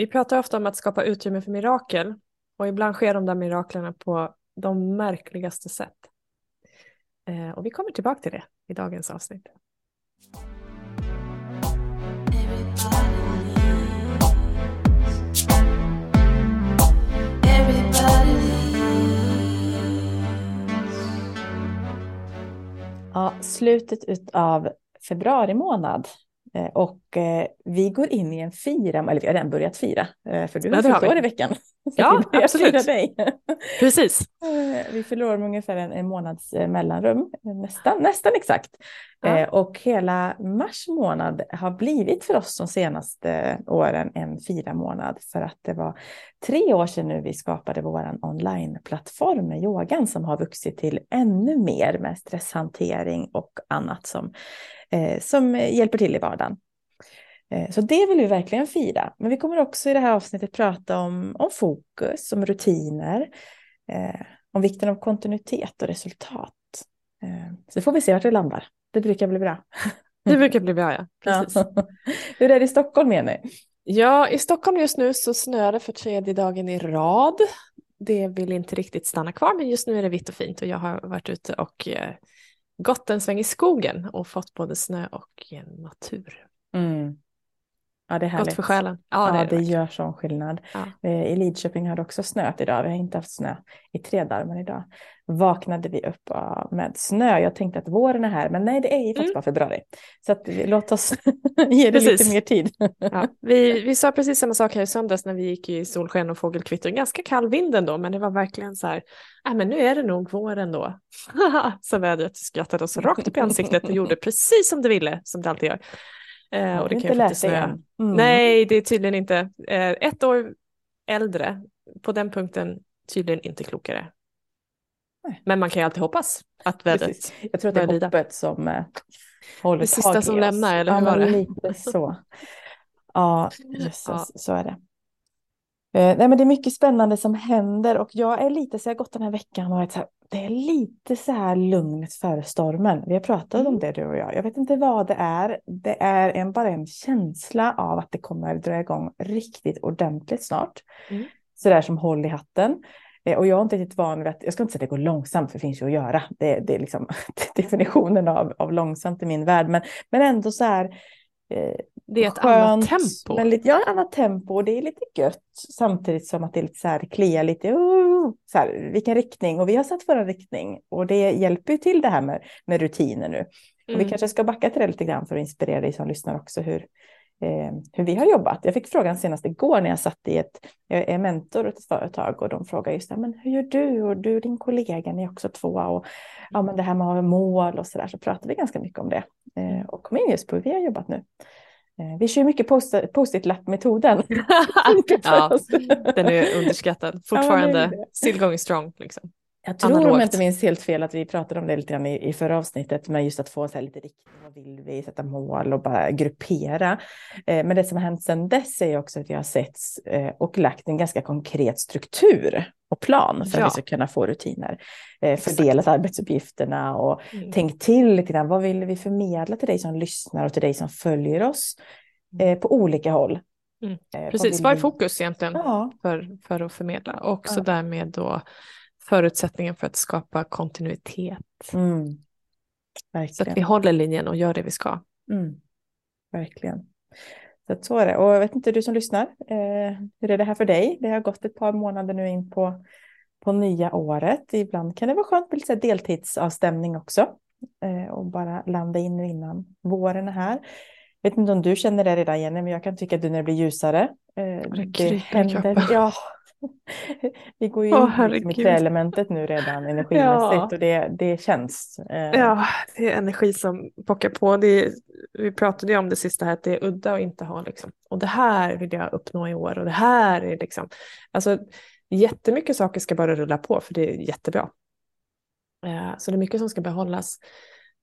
Vi pratar ofta om att skapa utrymme för mirakel och ibland sker de där miraklerna på de märkligaste sätt. Eh, och vi kommer tillbaka till det i dagens avsnitt. Ja, slutet av februari månad och eh, vi går in i en fira, eller vi har redan börjat fira, eh, för du har fyllt år i veckan. ja, absolut. Dig. Precis. vi fyller år med ungefär en, en månads mellanrum, nästan, nästan exakt. Ja. Och hela mars månad har blivit för oss de senaste åren en fira månad för att det var tre år sedan nu vi skapade vår onlineplattform med yogan som har vuxit till ännu mer med stresshantering och annat som eh, som hjälper till i vardagen. Eh, så det vill vi verkligen fira. Men vi kommer också i det här avsnittet prata om, om fokus, om rutiner, eh, om vikten av kontinuitet och resultat. Eh, så får vi se vart det landar. Det brukar bli bra. Det brukar bli bra, ja. Precis. Ja. Hur är det i Stockholm, Jenny? Ja, i Stockholm just nu så snöar det för tredje dagen i rad. Det vill inte riktigt stanna kvar, men just nu är det vitt och fint och jag har varit ute och eh, gått en sväng i skogen och fått både snö och natur. Mm. Ja, det är härligt. Gott för själen. Ja, det, ja, det, det gör sån skillnad. Ja. Eh, I Lidköping har det också snöat idag. Vi har inte haft snö i tre dagar, men idag vaknade vi upp med snö. Jag tänkte att våren är här, men nej, det är ju faktiskt mm. bara februari. Så att, låt oss ge det precis. lite mer tid. ja, vi, vi sa precis samma sak här i söndags när vi gick i solsken och fågelkvitter. Ganska kall vind ändå, men det var verkligen så här, äh, men nu är det nog våren då. så vädret skrattade oss rakt upp i ansiktet och gjorde precis som det ville, som det alltid gör. Eh, och det, det kan inte läsa igen. Mm. Nej, det är tydligen inte. Eh, ett år äldre, på den punkten tydligen inte klokare. Nej. Men man kan ju alltid hoppas att vädret Precis. Jag tror att det är hoppet som eh, håller Det sista som lämnar, eller hur ja, var det? Lite så. Ja, jösses, ja. så är det. Eh, nej, men det är mycket spännande som händer och jag är lite så jag har gått den här veckan och varit så här, det är lite så här lugnet före stormen. Vi har pratat mm. om det du och jag. Jag vet inte vad det är. Det är en, bara en känsla av att det kommer dra igång riktigt ordentligt snart. Mm. Så där som håll i hatten. Eh, och jag är inte riktigt van vid att, jag ska inte säga att det går långsamt, för det finns ju att göra. Det, det är liksom definitionen av, av långsamt i min värld. Men, men ändå så här, eh, det är ett skönt, annat tempo. Men lite, ja, annat tempo och det är lite gött samtidigt som att det är lite så här kliar lite. Uh, så här, vilken riktning och vi har satt vår riktning och det hjälper ju till det här med, med rutiner nu. Mm. Och vi mm. kanske ska backa till det lite grann för att inspirera dig som lyssnar också hur, eh, hur vi har jobbat. Jag fick frågan senast igår när jag satt i ett, jag är mentor åt ett företag och de frågar just det, men hur gör du och du och din kollega, ni är också två och ja, men det här med mål och så där så pratar vi ganska mycket om det eh, och kom in just på hur vi har jobbat nu. Eh, vi kör mycket post-it-lapp-metoden. ja, den är underskattad fortfarande. Ja, Still going strong. Liksom. Jag tror Analogt. om jag inte minns helt fel att vi pratade om det lite grann i, i förra avsnittet, men just att få så här lite riktning, vad vill vi, sätta mål och bara gruppera. Eh, men det som har hänt sedan dess är också att jag har sett eh, och lagt en ganska konkret struktur och plan för ja. att vi ska kunna få rutiner. Eh, fördelat arbetsuppgifterna och mm. tänkt till lite grann, vad vill vi förmedla till dig som lyssnar och till dig som följer oss mm. eh, på olika håll. Mm. Eh, Precis, vad är fokus egentligen ja. för, för att förmedla? Och så ja. därmed då förutsättningen för att skapa kontinuitet. Mm. Så att vi håller linjen och gör det vi ska. Mm. Verkligen. Så, att så är det. Och jag vet inte, du som lyssnar, eh, hur är det här för dig? Det har gått ett par månader nu in på, på nya året. Ibland kan det vara skönt med lite deltidsavstämning också. Eh, och bara landa in nu innan våren är här. Jag vet inte om du känner det redan Jenny, men jag kan tycka att du när det blir ljusare. Eh, det, det händer, ja, vi går ju oh, in liksom i träelementet nu redan energimässigt ja. och det, det känns. Eh... Ja, det är energi som pockar på. Är, vi pratade ju om det sista här, att det är udda att inte ha liksom. Och det här vill jag uppnå i år och det här är liksom. Alltså jättemycket saker ska bara rulla på för det är jättebra. Eh, så det är mycket som ska behållas.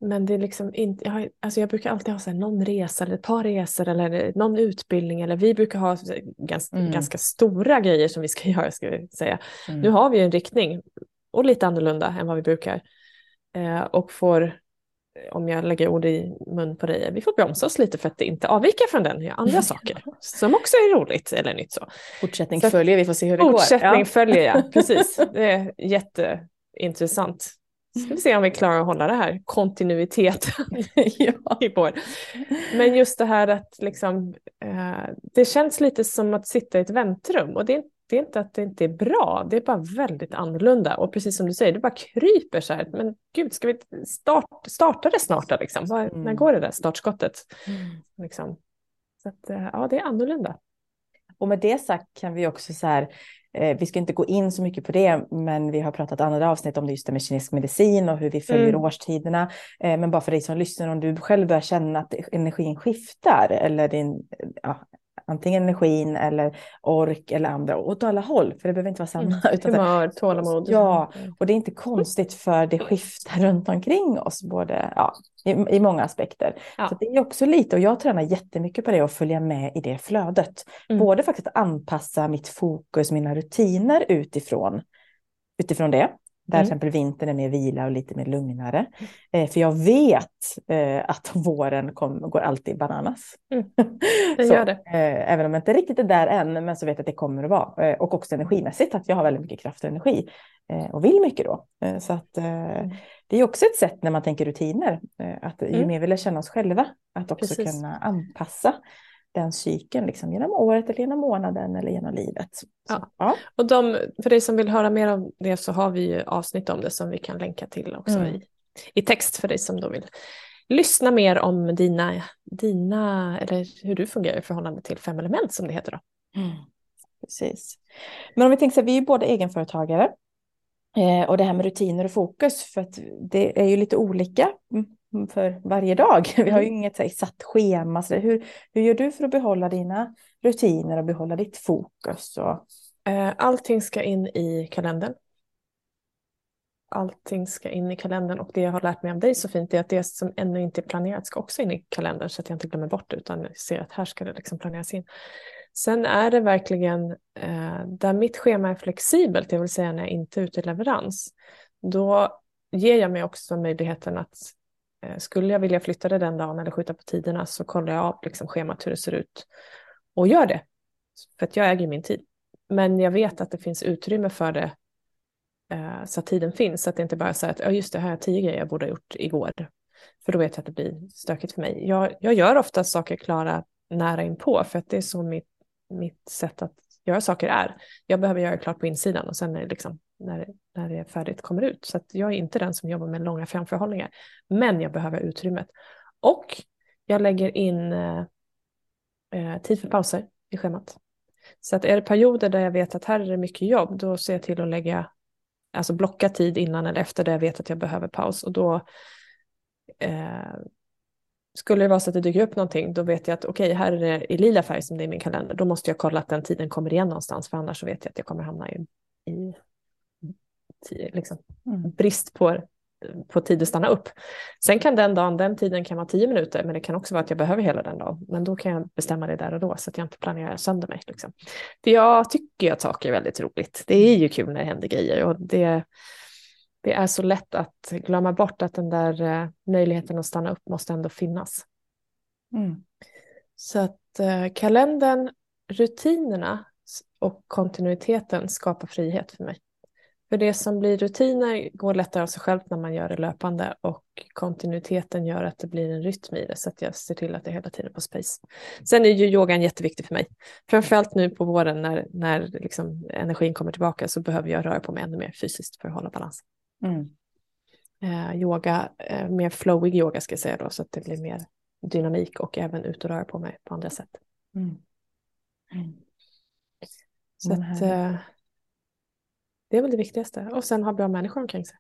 Men det är liksom inte, jag, har, alltså jag brukar alltid ha så här, någon resa eller ett par resor eller någon utbildning eller vi brukar ha ganska, mm. ganska stora grejer som vi ska göra ska vi säga. Mm. Nu har vi en riktning och lite annorlunda än vad vi brukar eh, och får om jag lägger ord i mun på dig, vi får bromsa oss lite för att det inte avviker från den, gör andra saker som också är roligt eller nytt. Så. Fortsättning så följer, vi får se hur det fortsättning går. Fortsättning ja. följer jag, precis. Det är jätteintressant. Ska vi se om vi klarar att hålla det här kontinuiteten ja. i vår. Men just det här att liksom, eh, det känns lite som att sitta i ett väntrum och det är, det är inte att det inte är bra, det är bara väldigt annorlunda och precis som du säger, det bara kryper så här. Men gud, ska vi start, starta det snart då liksom? Var, mm. När går det där startskottet? Mm. Liksom. Så att, eh, ja, det är annorlunda. Och med det sagt kan vi också så här, vi ska inte gå in så mycket på det, men vi har pratat andra avsnitt om det just det med kinesisk medicin och hur vi följer mm. årstiderna. Eh, men bara för dig som lyssnar, om du själv börjar känna att energin skiftar eller din, ja, antingen energin eller ork eller andra, åt alla håll, för det behöver inte vara samma. Mm. Utan Humör, tålamod. Ja, och det är inte konstigt för det skiftar runt omkring oss, både ja, i, i många aspekter. Ja. Så det är också lite, och jag tränar jättemycket på det, att följa med i det flödet. Mm. Både faktiskt anpassa mitt fokus, mina rutiner utifrån, utifrån det. Där mm. till exempel vintern är mer vila och lite mer lugnare. Eh, för jag vet eh, att våren kom, går alltid bananas. Mm. Det gör det. Eh, även om jag inte riktigt är där än, men så vet jag att det kommer att vara. Eh, och också energimässigt, att jag har väldigt mycket kraft och energi. Eh, och vill mycket då. Eh, så att, mm. det är också ett sätt när man tänker rutiner. att ju mm. mer vi lär känna oss själva, att också Precis. kunna anpassa den cykeln liksom, genom året eller genom månaden eller genom livet. Så, ja. ja. Och de, för dig som vill höra mer om det så har vi avsnitt om det som vi kan länka till också mm. i, i text för dig som då vill lyssna mer om dina, dina, eller hur du fungerar i förhållande till fem element som det heter då. Mm. Precis. Men om vi tänker så här, vi är ju båda egenföretagare. Eh, och det här med rutiner och fokus, för att det är ju lite olika mm för varje dag. Vi har ju mm. inget här, satt schema. Så hur, hur gör du för att behålla dina rutiner och behålla ditt fokus? Och... Eh, allting ska in i kalendern. Allting ska in i kalendern och det jag har lärt mig av dig så fint är att det som ännu inte är planerat ska också in i kalendern så att jag inte glömmer bort det utan ser att här ska det liksom planeras in. Sen är det verkligen eh, där mitt schema är flexibelt, det vill säga när jag inte är ute i leverans, då ger jag mig också möjligheten att Eh, skulle jag vilja flytta det den dagen eller skjuta på tiderna så kollar jag av liksom schemat hur det ser ut och gör det. För att jag äger min tid. Men jag vet att det finns utrymme för det eh, så att tiden finns. Så att det inte bara är så att oh, just det här är tio grejer jag borde ha gjort igår. För då vet jag att det blir stökigt för mig. Jag, jag gör ofta saker klara nära inpå för att det är så mitt, mitt sätt att göra saker är. Jag behöver göra klart på insidan och sen är det liksom när, när det är färdigt kommer ut. Så jag är inte den som jobbar med långa framförhållningar. Men jag behöver utrymmet. Och jag lägger in eh, eh, tid för pauser i schemat. Så att är det perioder där jag vet att här är det mycket jobb, då ser jag till att lägga, alltså blocka tid innan eller efter där jag vet att jag behöver paus. Och då eh, skulle det vara så att det dyker upp någonting, då vet jag att okej, okay, här är det i lila färg som det är i min kalender. Då måste jag kolla att den tiden kommer igen någonstans, för annars så vet jag att jag kommer hamna i, i liksom, mm. brist på, på tid att stanna upp. Sen kan den dagen, den tiden kan vara tio minuter, men det kan också vara att jag behöver hela den dagen. Men då kan jag bestämma det där och då så att jag inte planerar sönder mig. Liksom. För jag tycker att saker är väldigt roligt. Det är ju kul när det händer grejer och det, det är så lätt att glömma bort att den där eh, möjligheten att stanna upp måste ändå finnas. Mm. Så att eh, kalendern, rutinerna och kontinuiteten skapar frihet för mig. För det som blir rutiner går lättare av sig självt när man gör det löpande och kontinuiteten gör att det blir en rytm i det så att jag ser till att det är hela tiden på space. Sen är ju yogan jätteviktig för mig. Framförallt nu på våren när, när liksom energin kommer tillbaka så behöver jag röra på mig ännu mer fysiskt för att hålla balans. Mm. Eh, yoga, eh, mer flowig yoga ska jag säga då så att det blir mer dynamik och även ut och röra på mig på andra sätt. Mm. Mm. Så att, det är väl det viktigaste. Och sen ha bra människor omkring sig.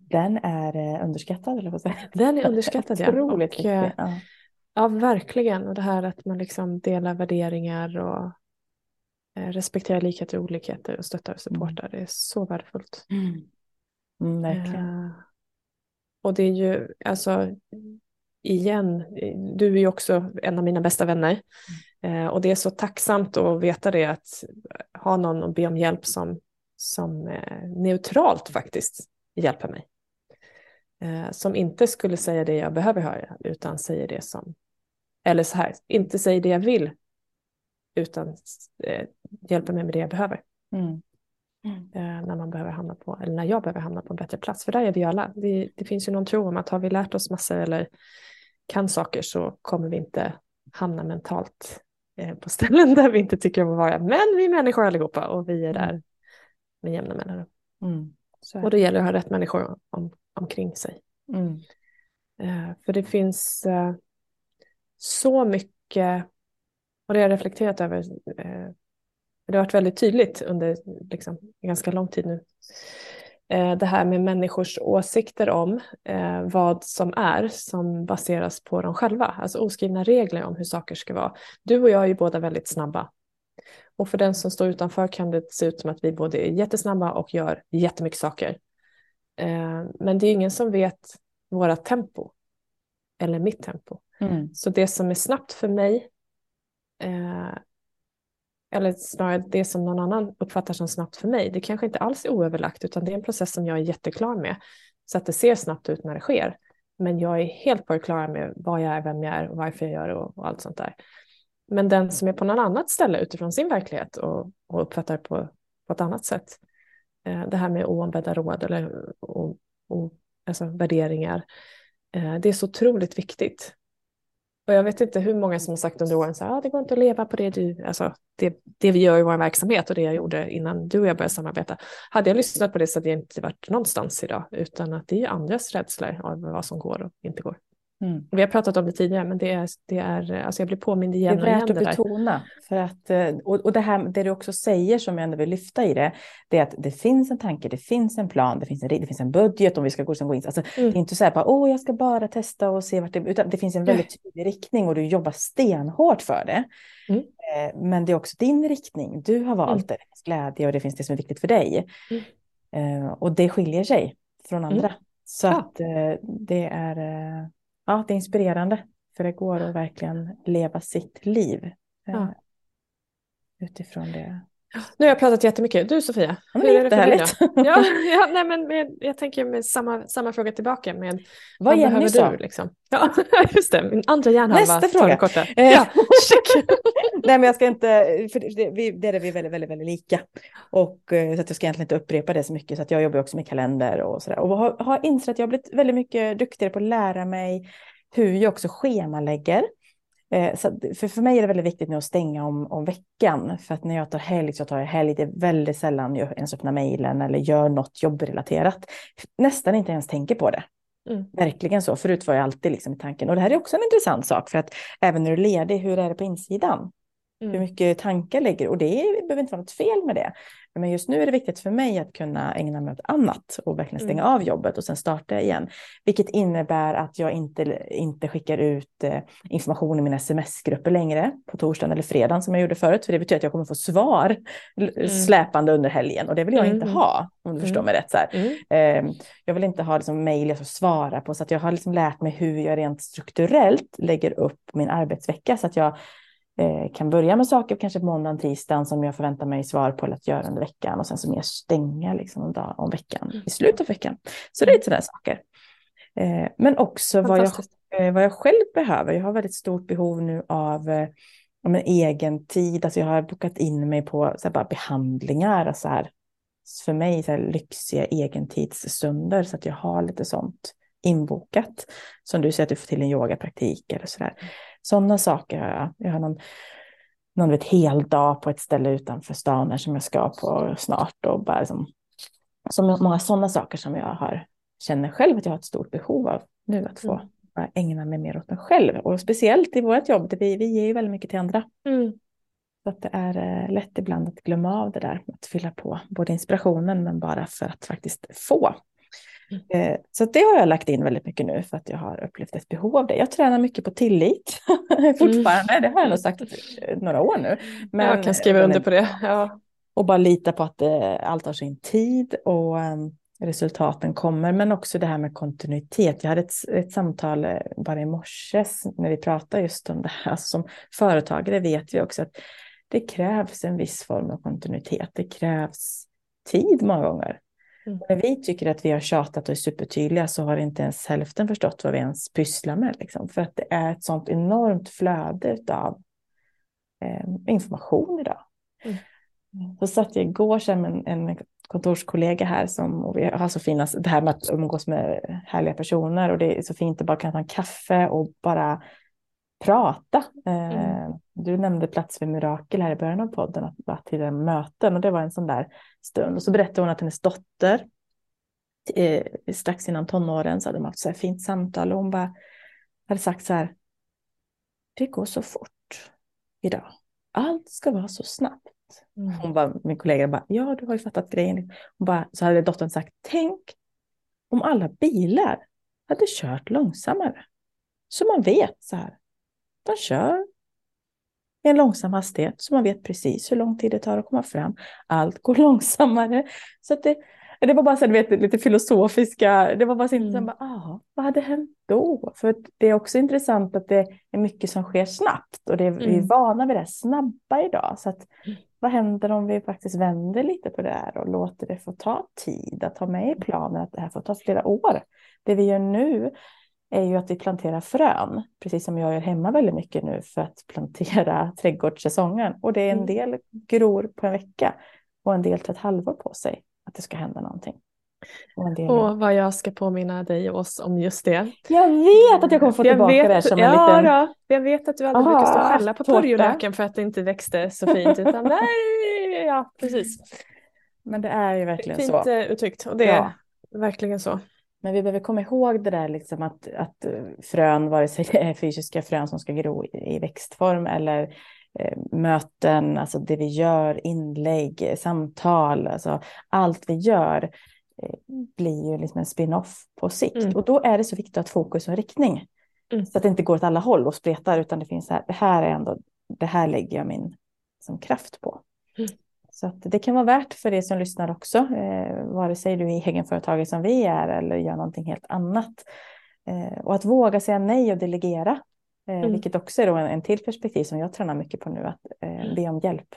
Den är eh, underskattad, eller vad säger Den är underskattad, ja. Otroligt och, eh, viktig. Ja. ja, verkligen. Och det här att man liksom delar värderingar och eh, respekterar likheter och olikheter och stöttar och supportar. Mm. Det är så värdefullt. Mm. Mm, verkligen. Uh, och det är ju, alltså, igen, du är ju också en av mina bästa vänner. Mm. Uh, och det är så tacksamt att veta det, att ha någon att be om hjälp som som eh, neutralt faktiskt hjälper mig. eh, som inte skulle säga det jag behöver höra utan säger det som, eller så här, inte säger det jag vill utan eh, hjälper mig med det jag behöver. Mm. Mm. När man behöver hamna på, eller när jag behöver hamna på en bättre plats. För där är vi alla. Det, det finns ju någon tro om att har vi lärt oss massor eller kan saker så kommer vi inte hamna mentalt på ställen där vi inte tycker om att vara. Men vi är människor allihopa och vi är mm. där med jämna mellanrum. Mm. Och då gäller det att ha rätt människor om, omkring sig. Mm. Eh, för det finns eh, så mycket, och det har jag reflekterat över, eh, det har varit väldigt tydligt under liksom, ganska lång tid nu. Det här med människors åsikter om vad som är som baseras på dem själva, alltså oskrivna regler om hur saker ska vara. Du och jag är ju båda väldigt snabba. Och för den som står utanför kan det se ut som att vi både är jättesnabba och gör jättemycket saker. Eh, men det är ingen som vet våra tempo eller mitt tempo. Mm. Så det som är snabbt för mig eller snarare det som någon annan uppfattar som snabbt för mig, det kanske inte alls är oöverlagt utan det är en process som jag är jätteklar med. Så att det ser snabbt ut när det sker. Men jag är helt på det klara med vad jag är, vem jag är varför jag gör det och, och allt sånt där. Men den som är på något annat ställe utifrån sin verklighet och, och uppfattar på, på ett annat sätt, eh, det här med oombedda råd eller o, o, alltså värderingar, eh, det är så otroligt viktigt. Och jag vet inte hur många som har sagt under åren så här, ah, det går inte att leva på det, du, alltså, det, det vi gör i vår verksamhet och det jag gjorde innan du och jag började samarbeta. Hade jag lyssnat på det så hade jag inte varit någonstans idag, utan att det är andras rädslor av vad som går och inte går. Mm. Vi har pratat om det tidigare, men det är, det är, alltså jag blir påmind igen och igen. Det är värt att betona. För att, eh, och, det, här, det du också säger som jag ändå vill lyfta i det, det är att det finns en tanke, det finns en plan, det finns en, det finns en budget om vi ska gå, gå in. Alltså, mm. Det är inte så här bara, åh, jag ska bara testa och se vart det utan det finns en väldigt tydlig riktning och du jobbar stenhårt för det. Mm. Eh, men det är också din riktning, du har valt mm. det, det finns glädje och det finns det som är viktigt för dig. Mm. Eh, och det skiljer sig från andra. Mm. Så ja. att det är ja, det är inspirerande. För det går att verkligen leva sitt liv ja. Eh, utifrån det. Nu har jag pratat jättemycket. Du Sofia, ja, hur är det för dig? Ja, ja, nej, men med, jag tänker med samma, samma fråga tillbaka. Med, vad, vad behöver sa? du? Liksom? Ja, just det, min andra hjärnhalva. Nästa fråga. Korta. Eh, ja, nej, men jag ska inte, för det, vi, det är vi väldigt, väldigt, väldigt lika. Och, eh, så jag ska egentligen inte upprepa det så mycket. Så att jag jobbar också med kalender och sådär. Och har, har insett att jag har blivit väldigt mycket duktigare på att lära mig hur jag också schemalägger. Eh, så för, för mig är det väldigt viktigt nu att stänga om, om veckan. För att när jag tar helg så tar jag helg. Det är väldigt sällan jag ens öppnar mejlen eller gör något jobbrelaterat. Nästan inte ens tänker på det. Mm. Verkligen så. Förut var jag alltid liksom i tanken. Och det här är också en intressant sak. För att även när du är ledig, hur är det på insidan? Mm. Hur mycket tankar lägger Och det behöver inte vara något fel med det. Men just nu är det viktigt för mig att kunna ägna mig åt annat och verkligen stänga mm. av jobbet och sen starta igen. Vilket innebär att jag inte, inte skickar ut eh, information i mina sms-grupper längre på torsdagen eller fredagen som jag gjorde förut. För det betyder att jag kommer få svar mm. släpande under helgen och det vill jag inte mm. ha. Om du förstår mm. mig rätt. Så eh, jag vill inte ha liksom, mejl att svara på så att jag har liksom lärt mig hur jag rent strukturellt lägger upp min arbetsvecka så att jag kan börja med saker, kanske på måndagen, tisdagen som jag förväntar mig svar på att göra under veckan och sen så mer stänga liksom en dag om veckan i slutet av veckan. Så det är sådana saker. Eh, men också vad jag, eh, vad jag själv behöver. Jag har väldigt stort behov nu av eh, om en egen tid. Alltså jag har bokat in mig på så bara behandlingar. Och så här, för mig så här, lyxiga egentidsstunder så att jag har lite sånt inbokat. Som du säger att du får till en yogapraktik eller så där. Sådana saker har jag. Jag har någon, någon vet, hel dag på ett ställe utanför stan som jag ska på snart. Och bara liksom, så många sådana saker som jag har, känner själv att jag har ett stort behov av nu att få mm. ägna mig mer åt mig själv. Och speciellt i vårt jobb, där vi, vi ger ju väldigt mycket till andra. Mm. Så att det är eh, lätt ibland att glömma av det där, att fylla på både inspirationen men bara för att faktiskt få Eh, så det har jag lagt in väldigt mycket nu för att jag har upplevt ett behov av det. Jag tränar mycket på tillit fortfarande. Mm. Det har jag nog sagt några år nu. Men, jag kan skriva under på det. Ja. Och bara lita på att eh, allt har sin tid och um, resultaten kommer. Men också det här med kontinuitet. Jag hade ett, ett samtal eh, bara i morse när vi pratade just om det här. Alltså, som företagare vet vi också att det krävs en viss form av kontinuitet. Det krävs tid många gånger. Mm. När vi tycker att vi har tjatat och är supertydliga så har inte ens hälften förstått vad vi ens pysslar med. Liksom. För att det är ett sånt enormt flöde av eh, information idag. Mm. Så satt jag igår med en, en kontorskollega här som, och vi har så fina, det här med att umgås med härliga personer och det är så fint att bara kunna ta en kaffe och bara prata. Eh, mm. Du nämnde plats för mirakel här i början av podden, att vara till den möten och det var en sån där stund. Och så berättade hon att hennes dotter eh, strax innan tonåren så hade de haft så här fint samtal och hon bara hade sagt så här. Det går så fort idag. Allt ska vara så snabbt. Mm. Hon bara, min kollega bara, ja du har ju fattat grejen. Hon bara, så hade dottern sagt, tänk om alla bilar hade kört långsammare. Så man vet så här, de kör i en långsam hastighet så man vet precis hur lång tid det tar att komma fram. Allt går långsammare. Så att det, det var bara så, vet, lite filosofiska, det var bara så mm. intressant, ah, vad hade hänt då? För det är också intressant att det är mycket som sker snabbt och det är, mm. vi är mm. vana vid det snabba idag. Så att, mm. vad händer om vi faktiskt vänder lite på det här och låter det få ta tid att ha med i planen att det här får ta flera år. Det vi gör nu är ju att vi planterar frön, precis som jag gör hemma väldigt mycket nu för att plantera trädgårdssäsongen. Och det är en mm. del gror på en vecka och en del tar ett halvår på sig att det ska hända någonting. Och, del... och vad jag ska påminna dig och oss om just det. Jag vet att jag kommer få tillbaka vet, det som en ja, liten... Då, jag vet att du aldrig brukar stå och skälla på purjolöken för att det inte växte så fint. Utan nej, ja, precis. Men det är ju verkligen fint så. Fint eh, uttryckt och det ja. är verkligen så. Men vi behöver komma ihåg det där liksom att, att eh, frön, vare sig det är fysiska frön som ska gro i, växtform eller eh, möten, alltså det vi gör, inlägg, samtal, alltså allt vi gör eh, blir ju liksom en spin-off på sikt. Mm. Och då är det så viktigt att fokus och riktning. Mm. Så att det inte går åt alla håll och spretar, utan det finns här, det här är ändå, det här lägger jag min som kraft på. Så det kan vara värt för er som lyssnar också, eh, vare sig du är egenföretagare som vi är eller gör någonting helt annat. Eh, och att våga säga nej och delegera, eh, mm. vilket också är en, en till perspektiv som jag tränar mycket på nu, att eh, be om hjälp.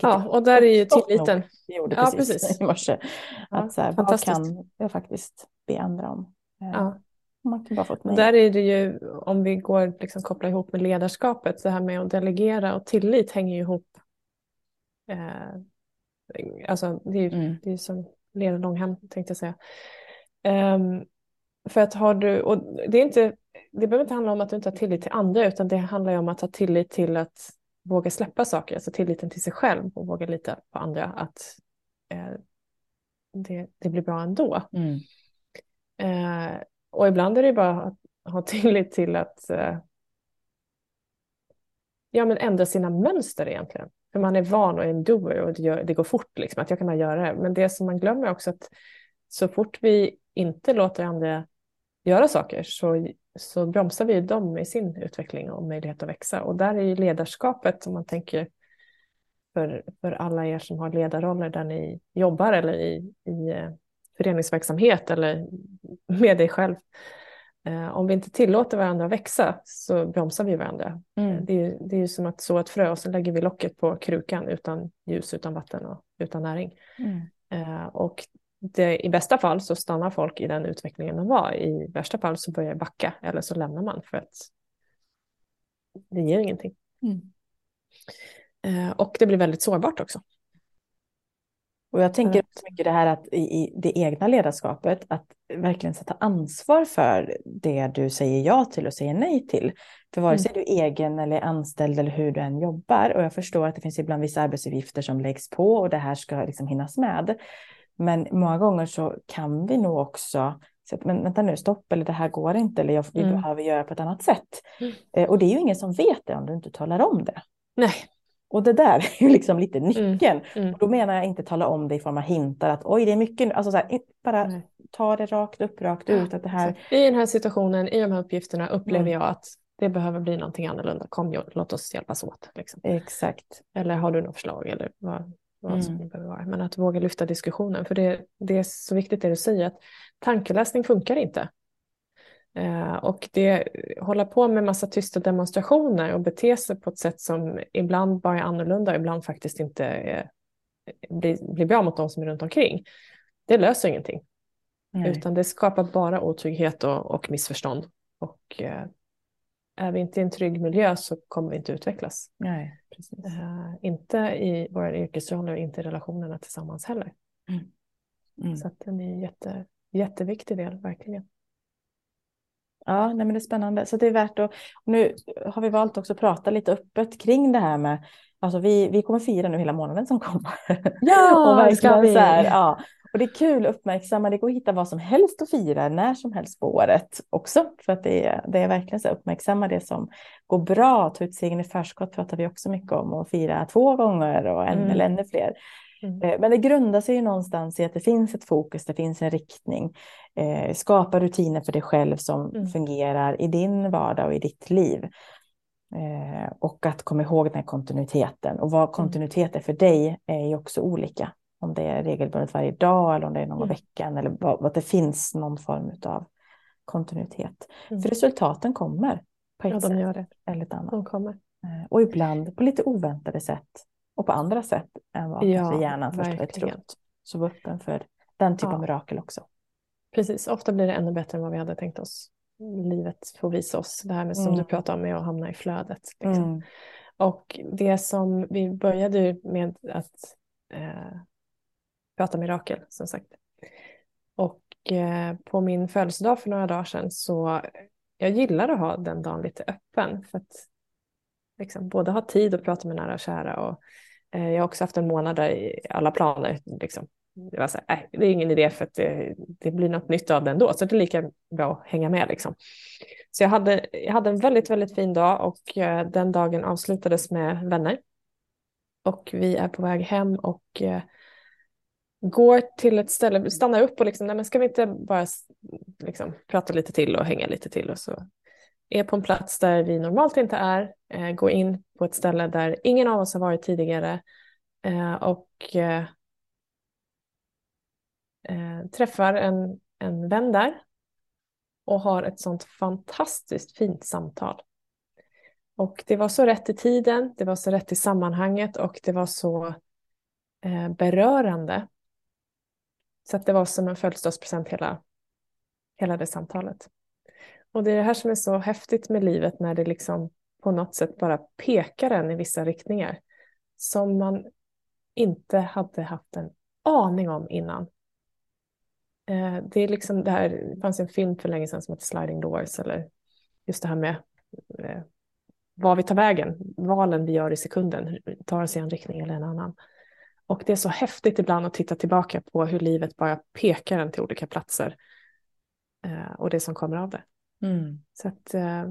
ja, och där är ju tilliten. Vi gjorde ja, precis, precis, i morse. Att så här, vad kan jag faktiskt be andra om? Eh, ja. Man kan bara få ett nej. Där är det ju, om vi går liksom koppla ihop med ledarskapet, det här med att delegera och tillit hänger ju ihop Eh, alltså det är ju mm. det är som Lena Långhem tänkte jag säga. Um, för att har du, och det, är inte, det behöver inte handla om att du inte har tillit till andra utan det handlar ju om att ha tillit till att våga släppa saker, alltså tilliten till sig själv och våga lita på andra att eh, det, det, blir bra ändå. Mm. Eh, och ibland är det bara att ha tillit till att eh, ja, men ändra sina mönster egentligen. För man är van och är en doer och det, gör, det går fort, liksom, att jag kan bara göra det. Men det som man glömmer också att så fort vi inte låter andra göra saker så, så bromsar vi dem i sin utveckling och möjlighet att växa. Och där är ju ledarskapet, om man tänker för, för alla er som har ledarroller där ni jobbar eller i, i eh, föreningsverksamhet eller med dig själv, om vi inte tillåter varandra växa så bromsar vi varandra. Mm. Det, är, det är ju som att så ett frö och så lägger vi locket på krukan utan ljus, utan vatten och utan näring. Mm. Eh, och det, i bästa fall så stannar folk i den utvecklingen de var. I värsta fall så börjar backa eller så lämnar man för att det ger ingenting. Mm. Eh, och det blir väldigt sårbart också. Och jag tänker mycket det här att i, det egna ledarskapet, att verkligen sätta ansvar för det du säger ja till och säger nej till. För vare sig mm. du är egen eller anställd eller hur du än jobbar, och jag förstår att det finns ibland vissa arbetsuppgifter som läggs på och det här ska liksom hinnas med. Men många gånger så kan vi nog också säga, men vänta nu, stopp, eller det här går inte, eller jag, vi mm. behöver göra på ett annat sätt. Mm. Eh, och det är ju ingen som vet det om du inte talar om det. Nej. Och det där är ju liksom lite mm, nyckeln. Mm. Och då menar jag inte tala om det i form av hintar att oj det är mycket, alltså så här, bara mm. ta det rakt upp, rakt ut. Att det här... I den här situationen, i de här uppgifterna upplever mm. jag att det behöver bli någonting annorlunda. Kom, låt oss hjälpas åt. Liksom. Exakt. Eller har du något förslag eller vad, vad som mm. behöver vara. Men att våga lyfta diskussionen. För det, det är så viktigt det du säger att tankeläsning funkar inte. Eh, och det hålla på med massa tysta demonstrationer och bete sig på ett sätt som ibland bara är annorlunda och ibland faktiskt inte är, blir, blir bra mot de som är runt omkring. det löser ingenting. Nej. Utan det skapar bara otrygghet och, och missförstånd. Och eh, är vi inte i en trygg miljö så kommer vi inte utvecklas. Nej, precis. Eh, inte i våra yrkesroller och inte i relationerna tillsammans heller. Mm. Mm. Så att den är en jätte, jätteviktig del, verkligen. Ja, nej men det är spännande. Så det är värt att... Nu har vi valt också att prata lite öppet kring det här med... Alltså vi, vi kommer fira nu hela månaden som kommer. Ja, det ska vi! Så här, ja. Och det är kul att uppmärksamma, det går att hitta vad som helst att fira när som helst på året också. För att det är, det är verkligen så att uppmärksamma det som går bra. Ta ut segern i förskott pratar vi också mycket om och fira två gånger och en mm. eller ännu fler. Mm. Eh, men det grundar sig ju någonstans i att det finns ett fokus, det finns en riktning. Eh, skapa rutiner för dig själv som mm. fungerar i din vardag och i ditt liv. Eh, och att komma ihåg den här kontinuiteten. Och vad mm. kontinuitet är för dig är ju också olika. Om det är regelbundet varje dag eller om det är någon mm. veckan eller vad, att det finns någon form av kontinuitet. Mm. För resultaten kommer på ett ja, sätt det. eller ett annat. De kommer. Eh, och ibland på lite oväntade sätt och på andra sätt än vad ja, hjärnan först hade trott. Så var öppen för den typen ja. av mirakel också. Precis, ofta blir det ännu bättre än vad vi hade tänkt oss. Livet får visa oss det här med som mm. du pratar om med att hamna i flödet. Liksom. Mm. Och det som vi började med att eh, prata mirakel som sagt. Och eh, på min födelsedag för några dagar sedan så jag gillar att ha den dagen lite öppen för att liksom, både ha tid att prata med nära och kära och Eh, jag har också haft en månad där i alla planer liksom, det var så här, äh, det är ingen idé för att det, det, blir något nytt av det ändå så det är lika bra att hänga med liksom. Så jag hade, jag hade en väldigt, väldigt fin dag och eh, den dagen avslutades med vänner. Och vi är på väg hem och eh, går till ett ställe, stannar upp och liksom, nej men ska vi inte bara liksom, prata lite till och hänga lite till och så är på en plats där vi normalt inte är, eh, går in på ett ställe där ingen av oss har varit tidigare eh, och eh, eh, träffar en, en vän där och har ett sånt fantastiskt fint samtal. Och det var så rätt i tiden, det var så rätt i sammanhanget och det var så eh, berörande så att det var som en födelsedagspresent hela, hela det samtalet. Och det är det här som är så häftigt med livet när det liksom på något sätt bara pekar en i vissa riktningar som man inte hade haft en aning om innan. Eh, det är liksom det här, det fanns en film för länge sedan som heter Sliding Doors eller just det här med eh, var vi tar vägen, valen vi gör i sekunden, tar oss i en riktning eller en annan. Och det är så häftigt ibland att titta tillbaka på hur livet bara pekar en till olika platser. Eh, och det som kommer av det. Mm. Så att, eh,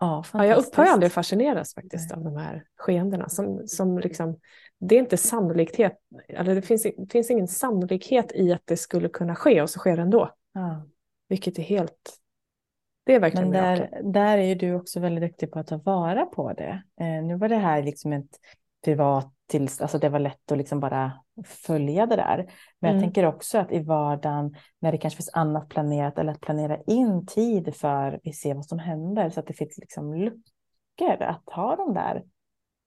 ja, ja, jag upphör aldrig fascineras faktiskt Nej. av de här skeendena. Som, som liksom, det är inte sannolikhet, eller det finns, det finns ingen sannolikhet i att det skulle kunna ske och så sker det ändå. Ja. Vilket är helt det Men där, där är ju du också väldigt duktig på att ta vara på det. Eh, nu var det här liksom ett privat tills alltså det var lätt att liksom bara följa det där. Men mm. jag tänker också att i vardagen när det kanske finns annat planerat eller att planera in tid för vi ser vad som händer så att det finns liksom luckor att ha de där,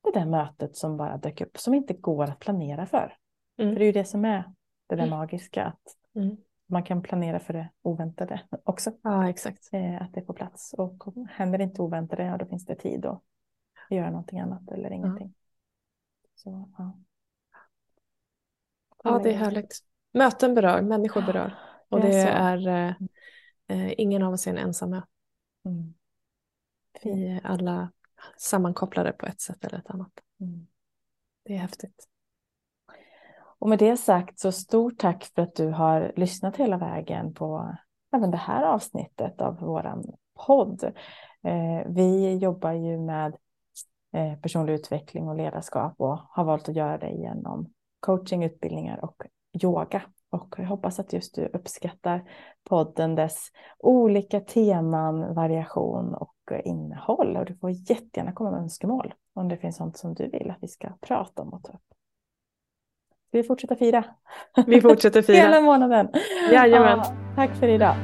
det där mötet som bara dök upp som inte går att planera för. Mm. För det är ju det som är det där mm. magiska. Att mm. Man kan planera för det oväntade också. Ja, exakt. Eh, att det är på plats. Och händer det inte oväntade, ja då finns det tid att göra någonting annat eller ingenting. Så, ja. ja, det är härligt. Möten berör, människor berör. Och det är eh, eh, ingen av oss är en ensam. Mm. Vi är alla sammankopplade på ett sätt eller ett annat. Mm. Det är häftigt. Och med det sagt så stort tack för att du har lyssnat hela vägen på även det här avsnittet av våran podd. Eh, vi jobbar ju med personlig utveckling och ledarskap och har valt att göra det genom coaching, utbildningar och yoga. Och jag hoppas att just du uppskattar podden, dess olika teman, variation och innehåll. Och du får jättegärna komma med önskemål om det finns sånt som du vill att vi ska prata om och ta upp. Vi fortsätta fira? Vi fortsätter fira. Hela månaden. Jajamän. Ja, tack för idag.